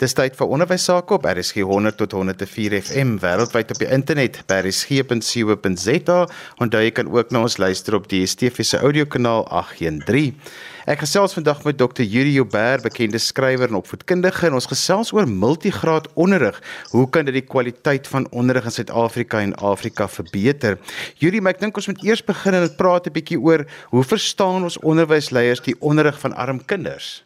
Dis tyd vir onderwys sake op RSG 100 tot 104 FM wêreldwyd op die internet by rsg.co.za en daar kan ook na ons luister op die DSTV se audiokanaal 813. Ek gesels vandag met Dr. Yuri Joubert, bekende skrywer en opvoedkundige en ons gesels oor multigraad onderrig. Hoe kan dit die kwaliteit van onderrig in Suid-Afrika en Afrika verbeter? Yuri, ek dink ons moet eers begin en praat 'n bietjie oor hoe verstaan ons onderwysleiers die onderrig van arm kinders?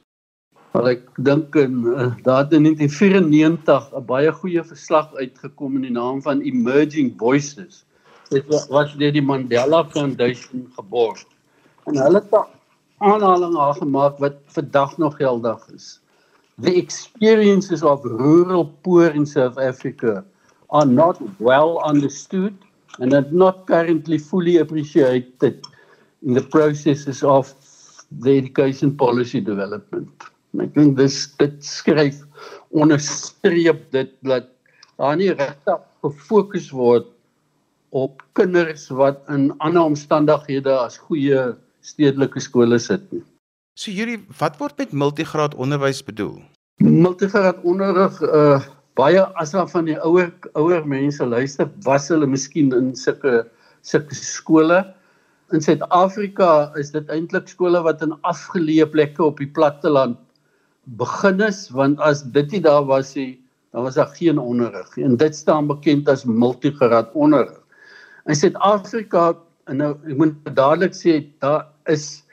Maar ek dink in uh, daar in 1994 'n baie goeie verslag uitgekom in die naam van Emerging Voices. Dit was deur die Mandela Foundation geborg. En hulle het 'n aanhaling daar gemaak wat vandag nog geldig is. The experiences of rural poor in South Africa are not well understood and are not currently fully appreciated in the processes of the education policy development. Ek dink dis dit skryf onderstreep dit dat daar nie regtig gefokus word op kinders wat in ander omstandighede as goeie stedelike skole sit nie. So hierdie wat word met multigraad onderwys bedoel? Multigraad onderrig uh baie as daar van die ouer ouer mense luister, was hulle miskien in sulke sulke skole. In Suid-Afrika is dit eintlik skole wat in afgeleë plekke op die platteland begin is want as dit nie daar was nie dan was daar geen onderrig en dit staan bekend as multigraad onderrig. In Suid-Afrika en nou ek moet dadelik sê daar is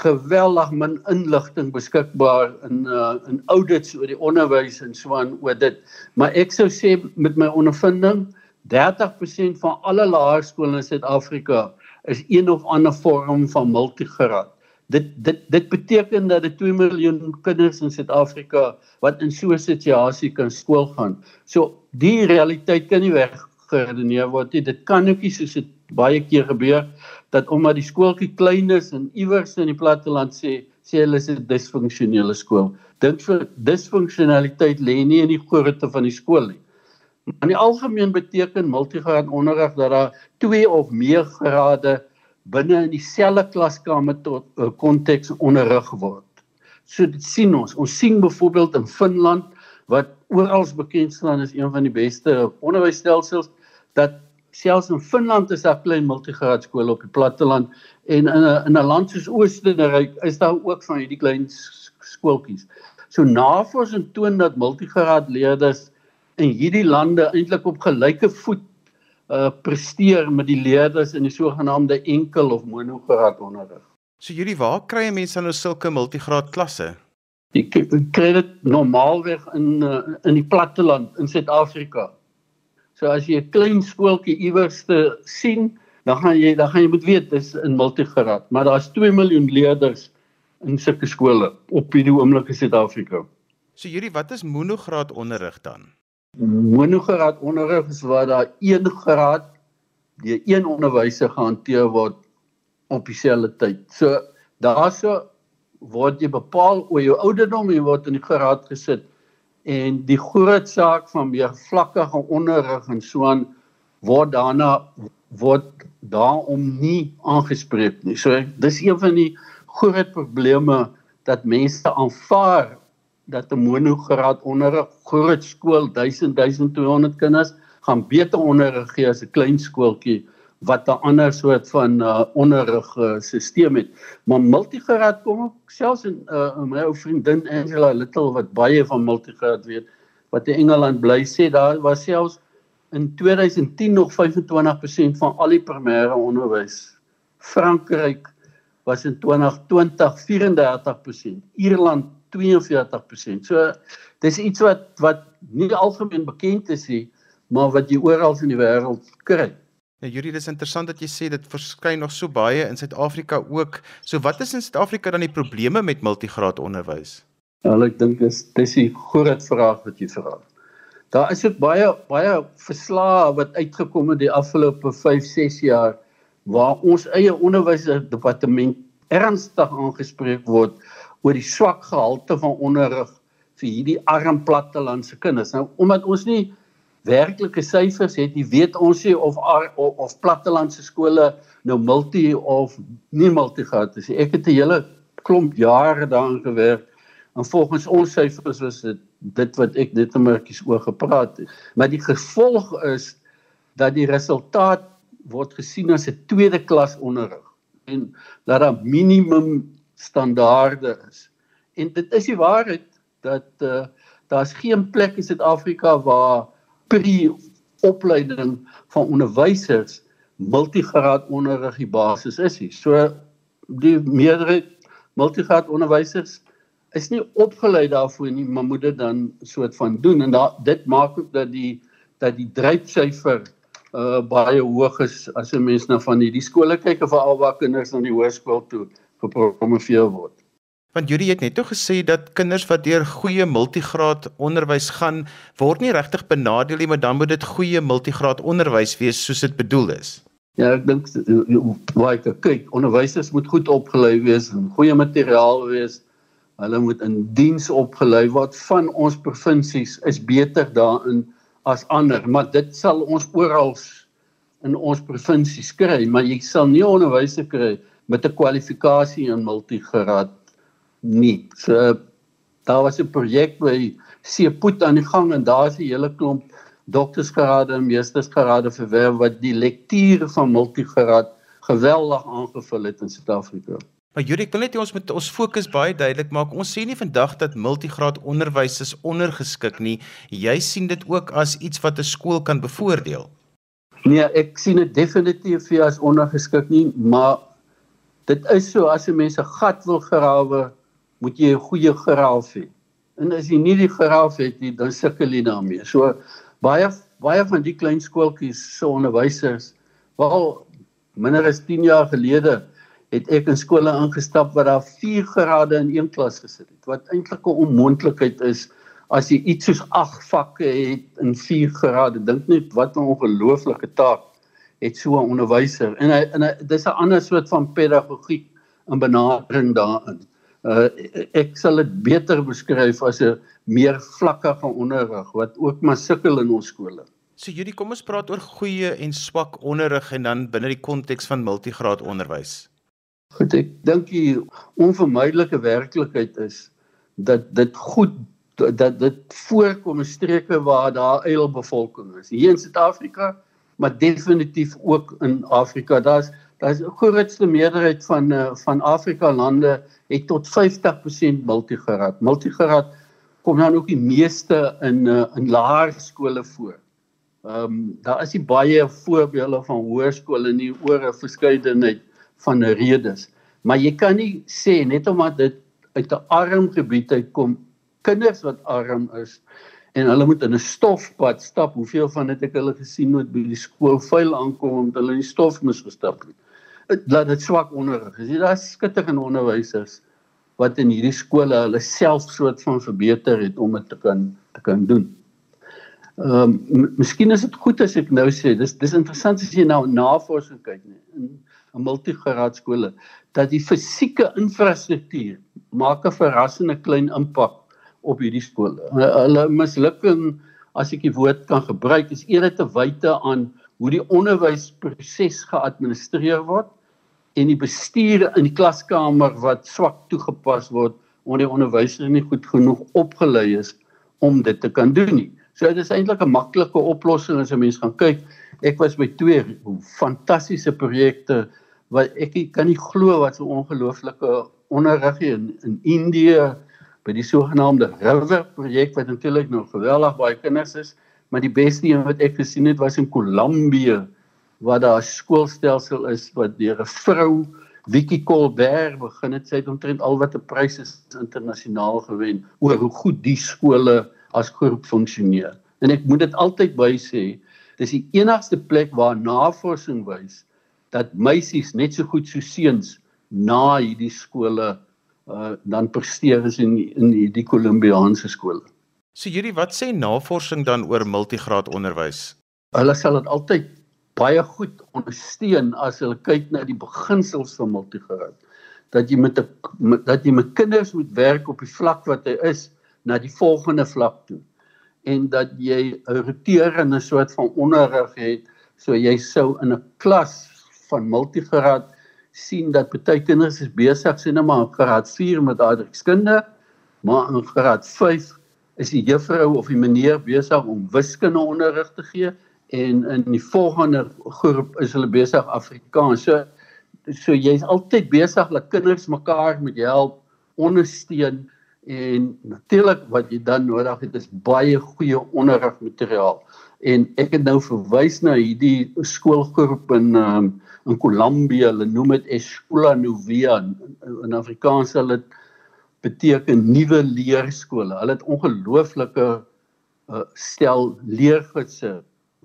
geweldig min inligting beskikbaar in uh, in audits oor die onderwys en so aan oor dit. Maar ek sou sê met my ondervinding 30% van alle laerskole in Suid-Afrika is een of ander vorm van multigraad dit dit dit beteken dat dit 2 miljoen kinders in Suid-Afrika wat in so 'n situasie kan skool gaan. So die realiteit kan nie weggeredeneer word nie. Dit kan ook nie soos dit baie keer gebeur dat omdat die skooltjie klein is en iewers in die platteland sê sê hulle is 'n disfunksionele skool. Dink vir disfunksionaliteit lê nie in die grootte van die skool nie. In die algemeen beteken multigraad onderrig dat daar twee of meer grade binne in dieselfde klaskamer tot uh, eh, konteks onderrig word. So dit sien ons. Ons sien byvoorbeeld in Finland wat oral bekend staan as een van die beste onderwysstelsels dat selfs in Finland is daar klein multigraad skole op die platteland en in 'n in 'n land soos Oostenryk is daar ook van hierdie klein skooltjies. So navorsing toon dat multigraad leerders in hierdie lande eintlik op gelyke voet uh presteer met die leerders in die sogenaamde enkel of monograad onderrig. So julle waar kry mense nou sulke multigraad klasse? Jy kry dit normaalweg in uh, in die platteland in Suid-Afrika. So as jy 'n klein skooltjie iewers te sien, dan gaan jy dan gaan jy moet weet dis in multigraad, maar daar's 2 miljoen leerders in sulke skole op hierdie oomblik in Suid-Afrika. So julle wat is monograad onderrig dan? Monograad onderrig waar daar 1 graad die een onderwyser gehanteer word op dieselfde tyd. So daarso word jy bepaal oor jou ouderdom en word in die graad gesit en die groot saak van meer vlakkige onderrig en so aan word daarna word daarom nie aangespreek nie. So dis een van die groot probleme dat mense aanvaar dat 'n monograad onderrig groot skool 1000 1200 kinders gaan beter onderrig gee as 'n klein skooltjie wat 'n ander soort van uh, onderrig uh, stelsel het. Maar multigraad kom ook selfs in uh, my ou vriendin Angela Little wat baie van multigraad weet wat in Engeland bly sê daar was selfs in 2010 nog 25% van al die primêre onderwys. Frankryk was in 2020 34%. Ierland 42%. So dis iets wat wat nie algemeen bekend is nie, maar wat jy oral in die wêreld kry. Ja, Julie, dis interessant dat jy sê dit verskyn nog so baie in Suid-Afrika ook. So wat is in Suid-Afrika dan die probleme met multigraad onderwys? Ja, ek dink dis dis 'n groot vraag wat jy vra. Daar is ook baie baie verslae wat uitgekom het die afgelope 5, 6 jaar waar ons eie onderwysdepartement ernstig aangespreek word oor die swak gehalte van onderrig vir hierdie arm plattelandse kinders. Nou omdat ons nie werklike syfers het, jy weet ons sê of of, of plattelandse skole nou multi of nie multi gehad het. Ek het 'n hele klomp jare daarin gewerk En volgens ons syfers was dit dit wat ek net 'n merkies oor gepraat het. Maar die gevolg is dat die resultaat word gesien as 'n tweede klas onderrig en dat daar minimum standaarde is. En dit is die waarheid dat uh, daar's geen plek in Suid-Afrika waar pre-opleiding van onderwysers multigraad onderrig die basis is nie. So die meerderheid multigraad onderwysers is nie opgelei daarvoor nie, maar moet dit dan soort van doen en da, dit maak ook dat die dat die dryfsyfer uh baie hoog is as 'n mens na van hierdie skole kyk of al waar kinders na die hoërskool toe gepromoveer word. Want Judy het net gesê dat kinders wat deur goeie multigraad onderwys gaan, word nie regtig benadeel nie, maar dan moet dit goeie multigraad onderwys wees soos dit bedoel is. Ja, ek dink waar ek kyk, onderwysers moet goed opgelei wees en goeie materiaal wees. Hulle moet in diens opgelei word van ons provinsies is beter daarin as ander, maar dit sal ons oral in ons provinsies kry, maar jy sal nie onderwysers kry met 'n kwalifikasie in multigraad nie. So daar was 'n projek by Seepoet aan die gang en daar is 'n hele klomp doktorsgrade en meestersgrade verwerf wat die lektuur van multigraad geweldig aangevul het in Suid-Afrika. Maar Jurie, ek wil net hê ons moet ons fokus baie duidelik maak. Ons sê nie vandag dat multigraad onderwys is ondergeskik nie. Jy sien dit ook as iets wat 'n skool kan bevoordeel. Nee, ek sien dit definitief nie as ondergeskik nie, maar dit is so as 'n mens 'n gat wil grawe, moet jy 'n goeie graaf hê. En as jy nie die graaf het nie, dan sukkel jy daarmee. So baie baie van die klein skooltjies se so onderwysers, wel minder as 10 jaar gelede het ek in skole ingestap waar daar 4 grade in een klas gesit het wat eintlik 'n onmoontlikheid is as jy iets soos 8 vakke het in 4 grade dink net wat 'n ongelooflike taak het so 'n onderwyser en hy, en hy, dis 'n ander soort van pedagogiek en benadering daarin uh, ek sal dit beter beskryf as 'n meer vlakkige onderrig wat ook maar sukkel in ons skole So Judy, kom ons praat oor goeie en swak onderrig en dan binne die konteks van multigraad onderwys. Goed, ek dink die onvermydelike werklikheid is dat dit goed dat dit voorkom in streke waar daar eilbevolking is. Hier in Suid-Afrika, maar definitief ook in Afrika. Daar's daar's 'n grootste meerderheid van uh, van Afrika lande het tot 50% multigraad. Multigraad kom dan ook die meeste in uh, in laerskole voor. Ehm um, daar is baie voorbeelde van hoërskole nie oor 'n verskeidenheid van redes. Maar jy kan nie sê net omdat dit uit 'n arm gebied uitkom, kinders wat arm is en hulle moet in 'n stofpad stap. Hoeveel van dit ek hulle gesien het by die skool vuil aankom omdat hulle in die stof mis gestap het. Laat dit swak onderrig. Jy daar skitterende onderwysers wat in hierdie skole hulle self soort van verbeter het om dit te kan te kan doen. Ehm um, miskien is dit goed as ek nou sê dis dis interessant as jy nou navorsing kyk nie. In 'n multigraad skole dat die fisieke infrastruktuur maak 'n verrassende klein impak op hierdie skole. Hulle mislukking as ek die woord kan gebruik is eerder te wyte aan hoe die onderwysproses geadministreer word en die bestuur in die klaskamer wat swak toegepas word omdat die onderwysers nie goed genoeg opgelei is om dit te kan doen nie. So dit is eintlik 'n maklike oplossing as 'n mens gaan kyk. Ek was by twee fantastiese projekte wat ek kan nie glo wat so ongelooflike onderrig in in Indië by die sogenaamde River projek wat natuurlik nog geweldig baie kinders is, maar die beste een wat ek gesien het was in Kolumbie waar daar 'n skoolstelsel is wat deur 'n vrou Vicky Colbert begin het sy het omtrent al wat 'n pryse internasionaal gewen oor hoe goed die skole as groep funksioneer. En ek moet dit altyd by sê, dis die enigste plek waar navorsing wys dat meisies net so goed so seuns na hierdie skole uh, dan presteer as in in die Kolumbiaanse skole. So hierdie wat sê navorsing dan oor multigraad onderwys? Hulle sal dit altyd baie goed ondersteun as hulle kyk na die beginsels van multigraad. Dat jy met 'n dat jy met kinders moet werk op die vlak wat hy is na die volgende vlak toe en dat jy 'n roterende soort van onderrig het so jy sou in 'n klas van multigraad sien dat baie kinders is besig sien nou maar graad 4 met aardrykskunde maar in graad 5 is die juffrou of die meneer besig om wiskunde onderrig te gee en in die volgende groep is hulle besig Afrikaans. So so jy's altyd besig dat kinders mekaar met help ondersteun en natuurlik wat jy dan nodig het is baie goeie onderrigmateriaal. En ek het nou verwys na hierdie skoolgroep in um, in Kolumbie, hulle noem dit Escola Novia in, Afrikaans dit beteken nuwe leerskole. Hulle het ongelooflike uh, stel leergidse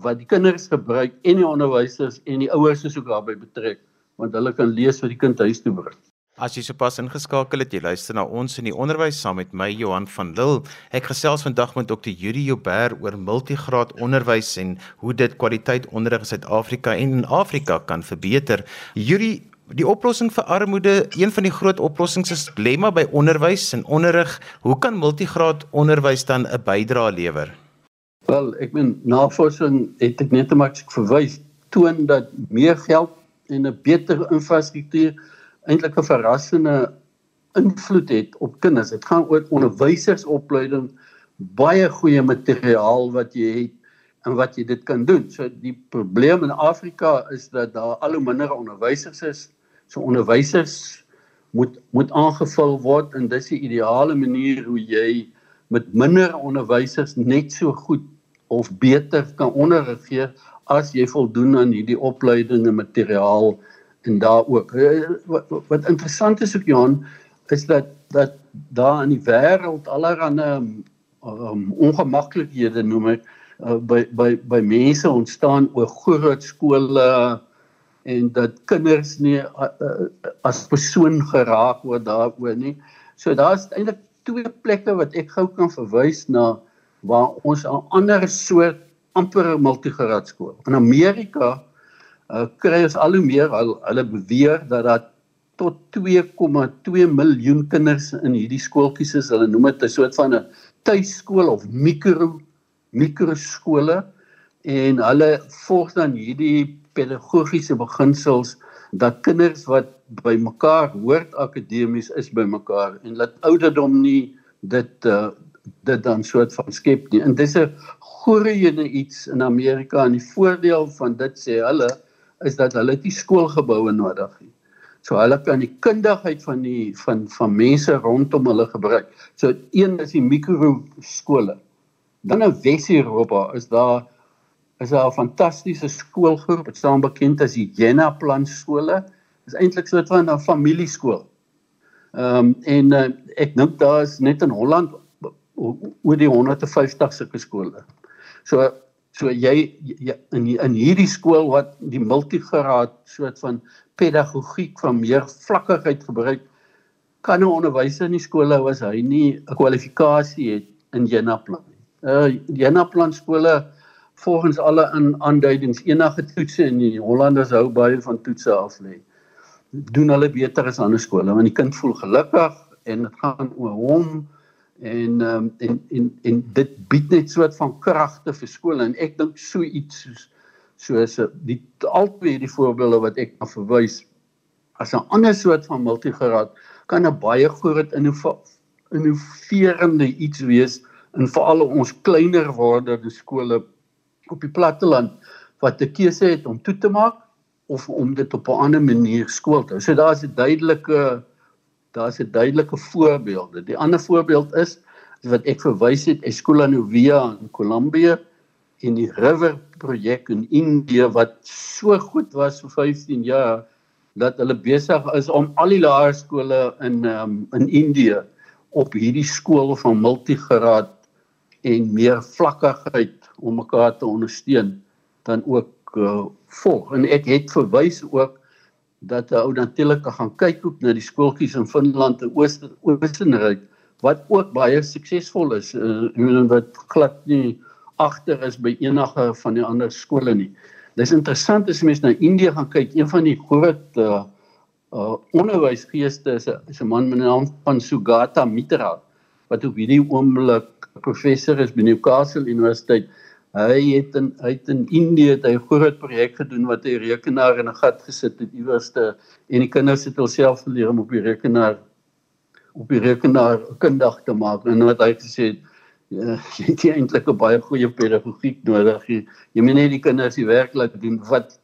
wat die kinders gebruik en die onderwysers en die ouers is ook daarbey betrek want hulle kan lees wat die kind huis toe bring. As jy sopas ingeskakel het, jy luister na ons in die onderwys saam met my Johan van Lille. Ek gesels vandag met Dr. Yuri Joubert oor multigraad onderwys en hoe dit kwaliteit onderrig in Suid-Afrika en in Afrika kan verbeter. Yuri, die oplossing vir armoede, een van die groot oplossings is lemma by onderwys en onderrig. Hoe kan multigraad onderwys dan 'n bydrae lewer? Wel, ek meen navorsing het ek net te maak verwys toon dat meer geld en 'n beter infrastruktuur eintlik 'n verrassende invloed het op kinders. Dit gaan oor onderwysersopleiding, baie goeie materiaal wat jy het en wat jy dit kan doen. So die probleem in Afrika is dat daar al hoe minder onderwysers is. So onderwysers moet moet aangevul word en dis die ideale manier hoe jy met minder onderwysers net so goed of beter kan onderrig gee as jy voldoen aan hierdie opleiding en materiaal en daar ook. Eh, wat, wat interessant is ook Johan is dat dat daar in die wêreld allerlei um, ongemaklikhede noem ek uh, by by by mense ontstaan oor groot skole en dat kinders nie uh, uh, as persoon geraak word daaroor nie. So daar's eintlik twee plekke wat ek gou kan verwys na waar ons 'n ander soort amper multigraad skool. In Amerika uh, kry ons al hoe meer al hulle beweer dat daar tot 2,2 miljoen kinders in hierdie skooltjies is. Hulle noem dit 'n soort van 'n tuiskool of mikro mikroskole en hulle volg dan hierdie pedagogiese beginsels dat kinders wat by mekaar hoort akademies is by mekaar en dat ouderdom nie dit uh, dit dan soort van skep nie. En dis 'n groeiende iets in Amerika en die voordeel van dit sê hulle is dat hulle die skoolgeboue nodig het. So hulle kan die kundigheid van die van van mense rondom hulle gebruik. So een is die mikroskole. Dan in Wes-Europa is daar is daar 'n fantastiese skoolgroep wat staan bekend as die Jena plan skole. Dit is eintlik so 'n familieskool. Ehm um, en uh, ek dink daar is net in Holland oor die 150 sulke skole. So so jy, jy in in hierdie skool wat die multigraad soort van pedagogiek van meer vlakkigheid gebruik kan 'n onderwyser in die skole was hy nie 'n kwalifikasie het in Jenaplan nie. Uh Jenaplan skole volgens alle in aanduidings enige toetse in die Hollanders hou baie van toetse af lê. doen hulle beter as ander skole want die kind voel gelukkig en dit gaan oor hom en um, en en en dit bied net so 'n van kragte vir skole en ek dink so iets soos soos die albei die voorbeelde wat ek kan verwys as 'n ander soort van multigraad kan 'n baie groot innoverende iets wees in veral ons kleiner wordende skole op die platteland wat 'n keuse het om toe te maak of om dit op 'n ander manier skool te hou. So daar's 'n duidelike daar's 'n duidelike voorbeelde. Die ander voorbeeld is wat ek verwys het Escola Novia in Kolumbie en die River projek in Indië wat so goed was vir 15 jaar dat hulle besig is om al die laerskole in um, in Indië op hierdie skool van multigraad en meer vlakkigheid om mekaar te ondersteun dan ook uh, volg. En ek het verwys ook dat ou natuurlik gaan kyk op na die skooltjies in Finland en Oostenryk wat ook baie suksesvol is uh, en wat glad nie agter is by enige van die ander skole nie. Dis interessant as mense na Indië gaan kyk, een van die groot uh, uh onderwysgeeste is 'n is 'n man met die naam van Sugata Mitra wat op hierdie oomblik professor is by Newcastle Universiteit. Hy het in uit in Indië het hy 'n groot projek gedoen wat hy rekenaar in 'n gat gesit het iewerste en die kinders het hulself geleer om op die rekenaar op die rekenaar kundig te maak en wat hy gesê het ja, jy het eintlik 'n baie goeie pedagogiek nodig. Jy, jy moet net die kinders die werk laat doen wat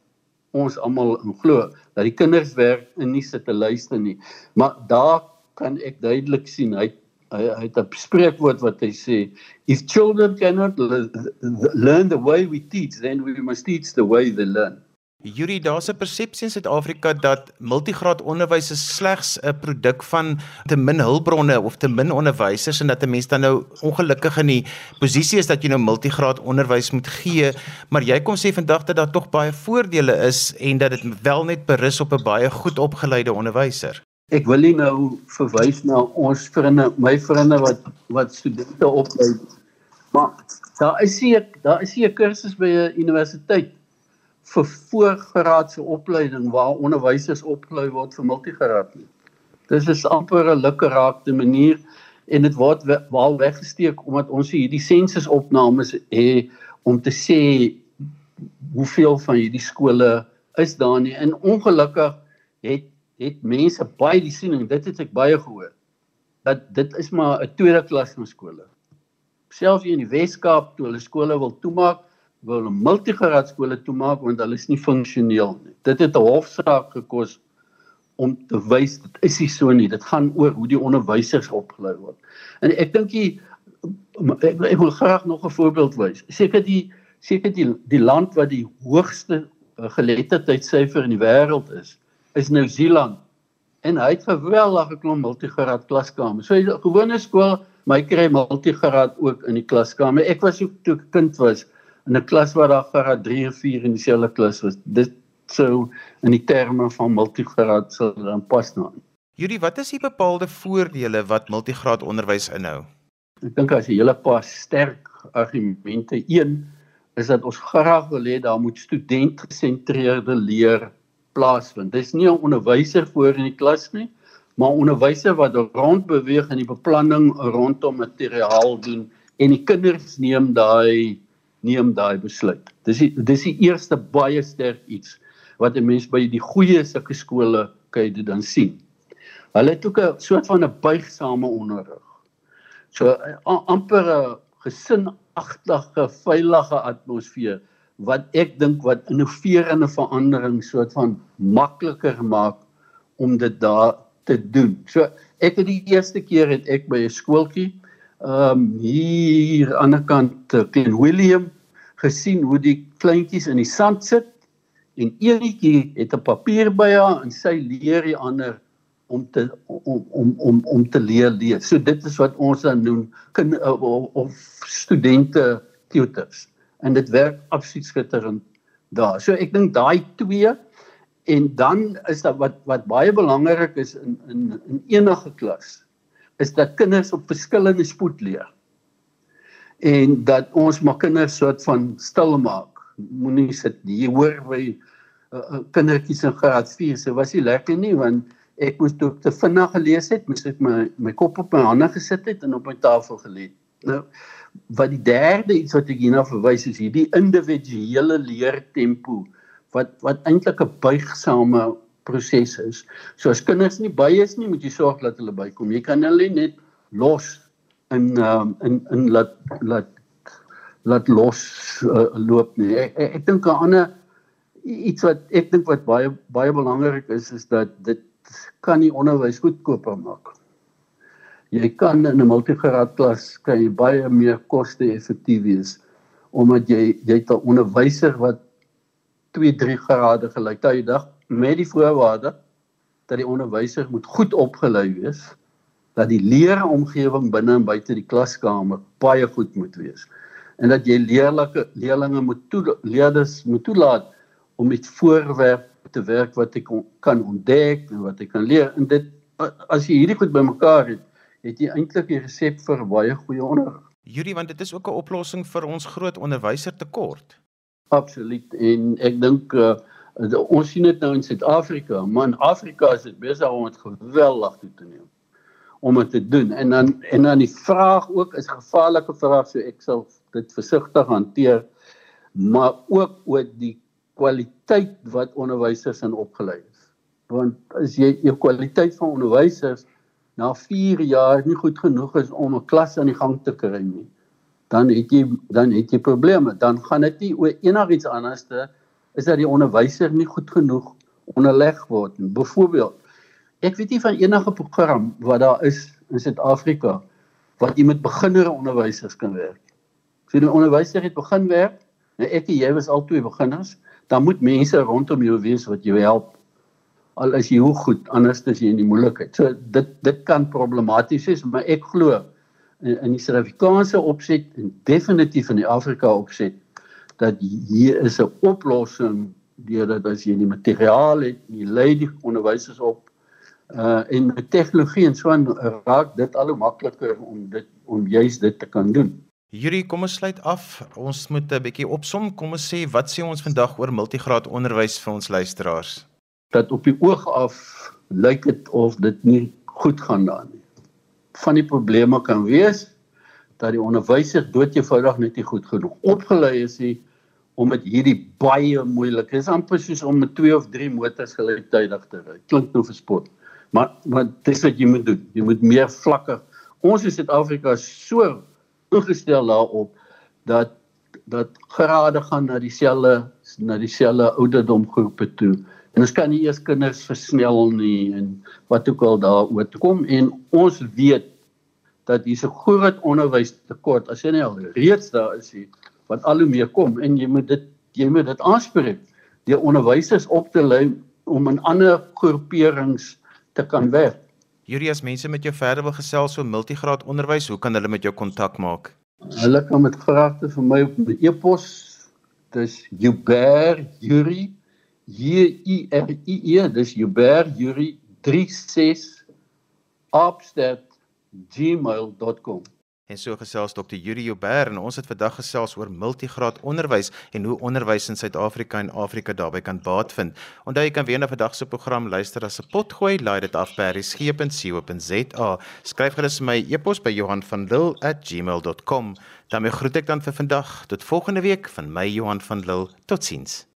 ons almal glo dat die kinders werk en nie sit te luister nie. Maar daar kan ek duidelik sien hy hy hy het 'n spreekwoord wat hy sê if children cannot learn the way we teach then we must teach the way they learn. Yuri, daar's 'n persepsie in Suid-Afrika dat multigraad onderwys slegs 'n produk van te min hulpbronne of te min onderwysers en dat 'n mens dan nou ongelukkig in die posisie is dat jy nou multigraad onderwys moet gee, maar jy kom sê vandag dat daar tog baie voordele is en dat dit wel net berus op 'n baie goed opgeleide onderwyser. Ek wil nie nou verwys na ons vriende, my vriende wat wat studente oplei. Maar daar is hier daar is hier kursusse by 'n universiteit vir voorgraadse opleiding waar onderwysers opgelei word vir multigraad. Dis is amper 'n lukkeraakte manier en dit word wel weggesteek omdat ons hierdie sensusopnames het om te sê hoeveel van hierdie skole is daar nie. En ongelukkig het het mense baie die siening, dit het ek baie gehoor dat dit is maar 'n tweede klas van skole. Selfs hier in die Wes-Kaap toe hulle skole wil toemaak, wil hulle multigraad skole toemaak want hulle is nie funksioneel nie. Dit het 'n hofsaak gekos om te wys dit is nie so nie. Dit gaan oor hoe die onderwysers opgelei word. En ek dink jy ek, ek wil graag nog 'n voorbeeld wys. Seker die seker die die land wat die hoogste geletterdheidsyfer in die wêreld is, is Nieu-Seeland. En hy het geweldige klomp multigraad klaskamers. So 'n gewone skool, my kry multigraad ook in die klaskamer. Ek was ook toe kind was in 'n klas waar daar graad 3 en 4 in dieselfde klas was. Dit sou in die terme van multigraad sou dan pas nou. Judy, wat is die bepaalde voordele wat multigraad onderwys inhou? Ek dink as jy hele paar sterk argumente. Een is dat ons graag wil hê daar moet student-gesentreerde leer plaasvind. Dis nie 'n onderwyser voor in die klas nie, maar 'n onderwyser wat rond beweeg in die beplanning rondom materiaal doen en die kinders neem daai neem daai besluit. Dis die, dis die eerste baie sterk iets wat 'n mens by die goeie sulke skole kan dit dan sien. Hulle het ook 'n soort van 'n buigsame onderrig. So amper 'n gesinagtige, veilige atmosfeer wat ek dink wat innoverende verandering soort van makliker maak om dit daar te doen. So ek het die eerste keer het ek by 'n skooltjie ehm um, hier aan die kant Klein Willem gesien hoe die kleintjies in die sand sit en eenetjie het 'n papier by haar en sy leer die ander om te om om om om te leer lees. So dit is wat ons dan noem kind of, of studente tutors en dit werk absoluut skitterend daar. So ek dink daai twee en dan is dat wat wat baie belangrik is in in in enige klas is dat kinders op verskillende spoed leer. En dat ons maar kinders soort van stil maak. Moenie sit hier hoor by uh, kindertjies in graad 4. So was nie lekker nie want ek moes toe te vinnig gelees het, moes ek my my kop op my hande gesit het en op my tafel gelê. Nou wat die derde iets wat ek hierna verwys is hierdie individuele leertempo wat wat eintlik 'n buigsame proses is. So as kinders nie by is nie, moet jy sorg dat hulle bykom. Jy kan hulle net los in um, in in laat laat laat los uh, loop nie. Ek ek, ek dink 'n ander iets wat ek dink wat baie baie belangrik is is dat dit kan die onderwys goedkoper maak. Jy kan in 'n multigraad klas kan jy baie meer koste-effektief wees omdat jy jy het 'n onderwyser wat 2 3 grade gelyktydig met die voorwaarde dat die onderwyser moet goed opgelei wees dat die leeromgewing binne en buite die klaskamer baie goed moet wees en dat jy leerlike leerlinge moet toe leerders moet toelaat om met voorwerp te werk wat ek kan ontdek en wat ek kan leer. En dit as jy hierdie goed bymekaar het het jy eintlik 'n resep vir baie goeie onderrig. Jury want dit is ook 'n oplossing vir ons groot onderwysertekort. Absoluut en ek dink uh, ons sien dit nou in Suid-Afrika, maar in Afrika is dit besig om dit geweldig toe te neem om dit te doen. En dan en dan die vraag ook is 'n gevaarlike vraag, so ek sal dit versigtig hanteer, maar ook oor die kwaliteit wat onderwysers in opgelei is. Want as jy jou kwaliteit van onderwysers na 4 jaar nie goed genoeg is om 'n klas aan die gang te kry nie, dan het jy dan het jy probleme. Dan gaan dit nie oor enigiets anderste is dat die onderwyser nie goed genoeg onderleg word nie. Byvoorbeeld, ek weet nie van enige program wat daar is in Suid-Afrika wat jy met beginnende onderwysers kan werk. So die onderwyser het begin werk, nou ek en jy was al twee beginners, dan moet mense rondom jou wees wat jou help. Al is jy hoe goed, anders is jy in die moeilikheid. So dit dit kan problematies wees, maar ek glo in, in die Suid-Afrikaanse opset en definitief in die Afrika opset dat hier is 'n oplossing deurdat as jy die materiaal het, jy lei die onderwysers op uh en met tegnologie en so aan raak dit al hoe makliker om dit om juis dit te kan doen. Yuri, kom ons sluit af. Ons moet 'n bietjie opsom. Kom ons sê wat sê ons vandag oor multigraad onderwys vir ons luisteraars? Dat op die oog af lyk dit of dit nie goed gaan daar nie. Van die probleme kan wees dat die onderwyser doodgevoudig net nie goed genoeg opgelei is nie om met hierdie baie moeilik. Dit is amper soos om met 2 of 3 motors gelyktydig te ry. Klink nou vir sport. Maar maar dis wat jy moet doen. Jy moet meer vlakke. Ons in Suid-Afrika is so ingestel daarop dat dat grade gaan na dieselfde na dieselfde ouderdomgroepe toe. En ons kan nie eers kinders versnel nie en wat ook al daaroor te kom en ons weet dat hier 'n groot onderwystekort as jy nie al reeds daar is hier wat al hoe meer kom en jy moet dit jy moet dit aanspreek. Die onderwysers op te lei om in ander groeperings te kan werk. Yuri, as mense met jou verder wil gesels oor multigraad onderwys, hoe kan hulle met jou kontak maak? Hulle kan met graagte vir my op my e-pos. Dis Juber Yuri J U R I E, dis Juber Yuri 36 @gmail.com. En so gesels Dr. Yuri Joubert en ons het vandag gesels oor multigraad onderwys en hoe onderwys in Suid-Afrika en Afrika daarbey kan baat vind. Onthou jy kan weer na vandag se program luister as 'n potgooi, laai dit af by resgep.co.za. Skryf gerus my e-pos by Johanvanlil@gmail.com. daarmee groet ek dan vir vandag tot volgende week van my Johan van Lille. Totsiens.